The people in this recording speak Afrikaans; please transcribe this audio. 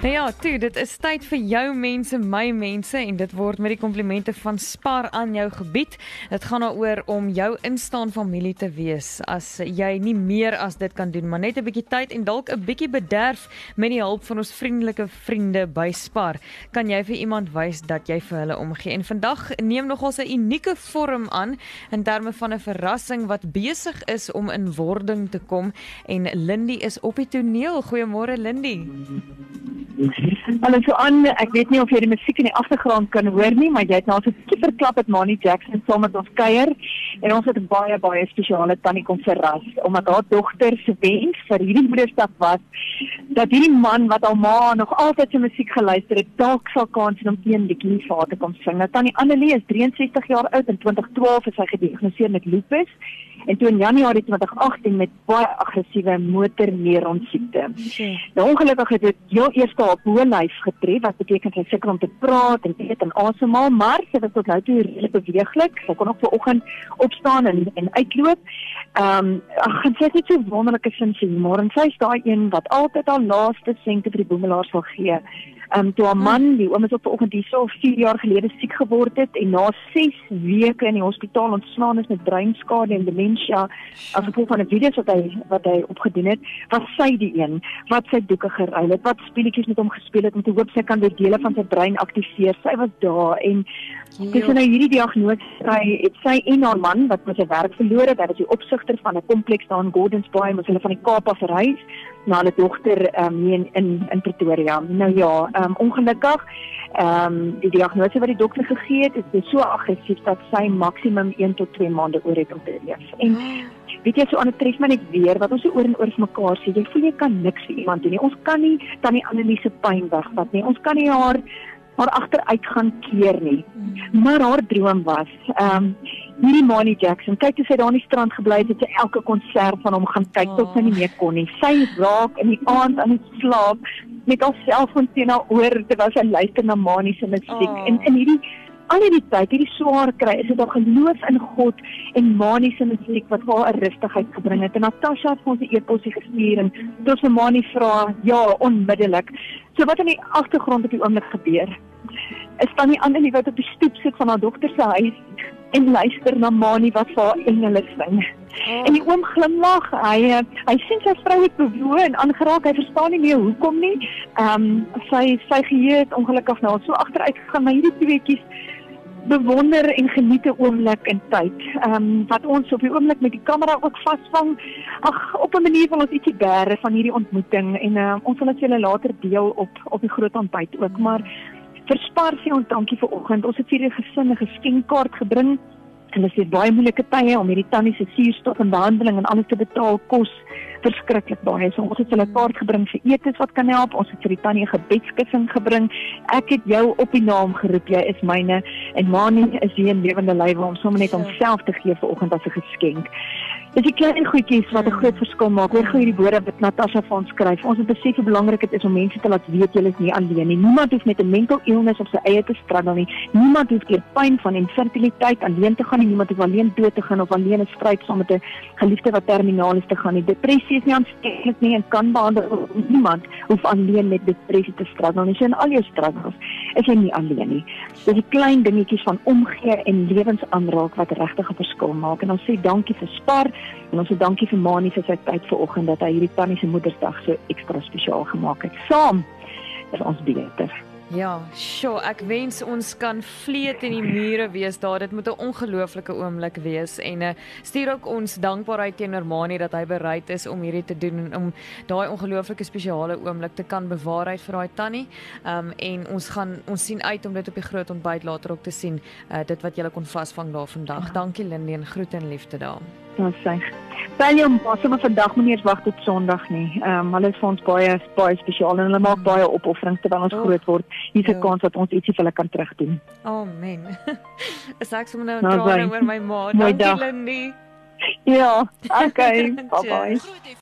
Nou ja, toe, dit is tyd vir jou mense, my mense en dit word met die komplimente van Spar aan jou gebied. Dit gaan daaroor om jou instaan familie te wees as jy nie meer as dit kan doen, maar net 'n bietjie tyd en dalk 'n bietjie bederf met die hulp van ons vriendelike vriende by Spar. Kan jy vir iemand wys dat jy vir hulle omgee? En vandag neem nogals 'n unieke vorm aan in terme van 'n verrassing wat besig is om in wording te kom en Lindy is op die toneel. Goeiemôre Lindy. Hallo so aan, ek weet nie of jy die musiek in die agtergrond kan hoor nie, maar jy het nou so 'n bietjie verklap met Mani Jackson saam met ons kuier en ons het 'n baie baie spesiale tannie kom verras omdat haar dogter se wens vir hierdie moedersdag was dat hierdie man wat haar ma nog altyd sy musiek geluister het, dalk sal kans hê om een bietjie vir haar te kom sing. Nou tannie Annelie is 63 jaar oud en 2012 is sy gediagnoseer met lupus en toe in Januarie 2018 met baie aggressiewe motorneuron siekte. Nou ongelukkig het dit heel eers haar boonlyf getref wat beteken sy sukkel om te praat en eet en asemhaal, maar sy was tot nou toe redelik beweeglik. Sy kon ook ver oggend opstaan en en uitloop. Ehm um, ag, sy het net so wonderlike sin vir humor en sy is daai een wat altyd haar laaste sente vir die boemelaars wil gee. Ehm um, toe haar man, die oom is op vanoggend hierso 4 jaar gelede siek geword het en na 6 weke in die hospitaal ontslaan is met breinskade en demensie as gevolg van 'n video wat hy wat hy opgedoen het, was sy die een wat sy doeke geruil het, wat speletjies met hom gespeel het om te hoop sy kan weer dele van sy brein aktiveer. Sy was daar en dis nou hierdie diagnose sy het sy en haar man wat met sy werk verloor het, hy was die opsigter van 'n kompleks daar in Gordons Bay, ons hulle van die Kaap af verhuis na hulle dogter um, in in in Pretoria. Nou ja, um, ongelukkig ehm um, die diagnose wat die dokter gegee het, is so aggressief dat sy maksimum 1 tot 2 maande oor het om te leef. En weet jy so aan 'n tref maar net weer wat ons so oor en oor vir mekaar sê, jy voel jy kan niks vir iemand doen nie. Ons kan nie tannie Annelise pyn wegvat nie. Ons kan nie haar haar agteruit gaan keer nie. Maar haar droom was ehm um, hierdie Mani Jackson. Kyk hoe sy daar aan die strand gebly het, het sy elke konsert van hom gaan kyk tot sy nie meer kon nie. Sy raak in die aand aan die slaap met haarself van teen haar oor terwyl sy luister na Mani se musiek. Oh. En in hierdie al hierdie tyd, hierdie swaar kry, is dit haar geloof in God en Mani se musiek wat vir haar 'n rustigheid gebring het. En Natasha het vir ons 'n e-posie gestuur en toe vir Mani vra, ja, onmiddellik. So wat in die agtergrond op die oomblik gebeur? Is dan nie ander nie wat op die stoep sit van haar dogter se huis en luister na Mani wat vir haar engele sing. Oh. En die oom glimlag. Hy hy sien sy vrou het bewoe en aangeraak. Hy verstaan nie meer hoekom nie. Ehm um, sy sy geheue het ongelukkig nou so agteruit gegaan, maar hierdie tweeetjies bewonder en geniet 'n oomblik in tyd. Ehm um, wat ons op die oomblik met die kamera ook vasvang. Ag, op 'n manier wil ons ietsie bære van hierdie ontmoeting en uh, ons wil dit julle later deel op op die groot ontbyt ook, maar verspar sê ons dankie vir oggend. Ons het vir die gesin 'n geskenkkaart gebring. En dit is baie moeilike tye om hierdie tannie se suurstof en behandeling en alles te betaal kos verskriklik baie. So ons het hulle kaart gebring vir etes wat kan help. Ons het vir die tannie 'n gebedskussing gebring. Ek het jou op die naam geroep. Jy is myne en Mani is hier in lewende lywe om sommer net homself te gee vanoggend as 'n geskenk. Dis die klein goedjies wat 'n groot verskil maak. Hoor gou hierdie woorde wat Natasha ons skryf. Ons het besef hoe belangrik dit is om mense te laat weet jy is nie alleen nie. Niemand hoef met 'n mental illness op sy eie te struggle nie. Niemand hoef deur pyn van infertiliteit alleen te gaan nie. Niemand hoef alleen dood te gaan of alleen 'n stryd saam met 'n geliefde wat terminaal is te gaan nie. Depressie is nie aansteeklik nie en kan behandel word. Niemand hoef alleen met depressie te struggle nie. So in al jou struggles is jy nie alleen nie. Dis die klein dingetjies van omgee en lewensaanraak wat regtig 'n verskil maak. En ons sê dankie vir Spar En ons sê dankie vir Mani vir sy tyd vanoggend dat hy hierdie tannie se moedersdag so ekstra spesiaal gemaak het. Saam is ons beter. Ja, sjoe, ek wens ons kan vleet in die mure wees daar. Dit moet 'n ongelooflike oomblik wees en uh, stuur ook ons dankbaarheid teenoor Mani dat hy bereid is om hierdie te doen en om daai ongelooflike spesiale oomblik te kan bewaar uit vir daai tannie. Um en ons gaan ons sien uit om dit op die groot ontbyt later ook te sien. Uh, dit wat jy kon vasvang daar vandag. Ja. Dankie Lindie en groete en liefde daar. Ons sê. Valium, ons moet vandag nie eers wag tot Sondag nie. Ehm um, hulle is vir ons baie baie spesiaal en hulle maak baie opofferings terwyl ons oh, groot word. Hier's 'n ja. kans dat ons ietsie vir hulle kan terugdoen. Amen. Is ek sommer nou nou oor my ma. Dankie Lindie. Ja, okay. Bye bye.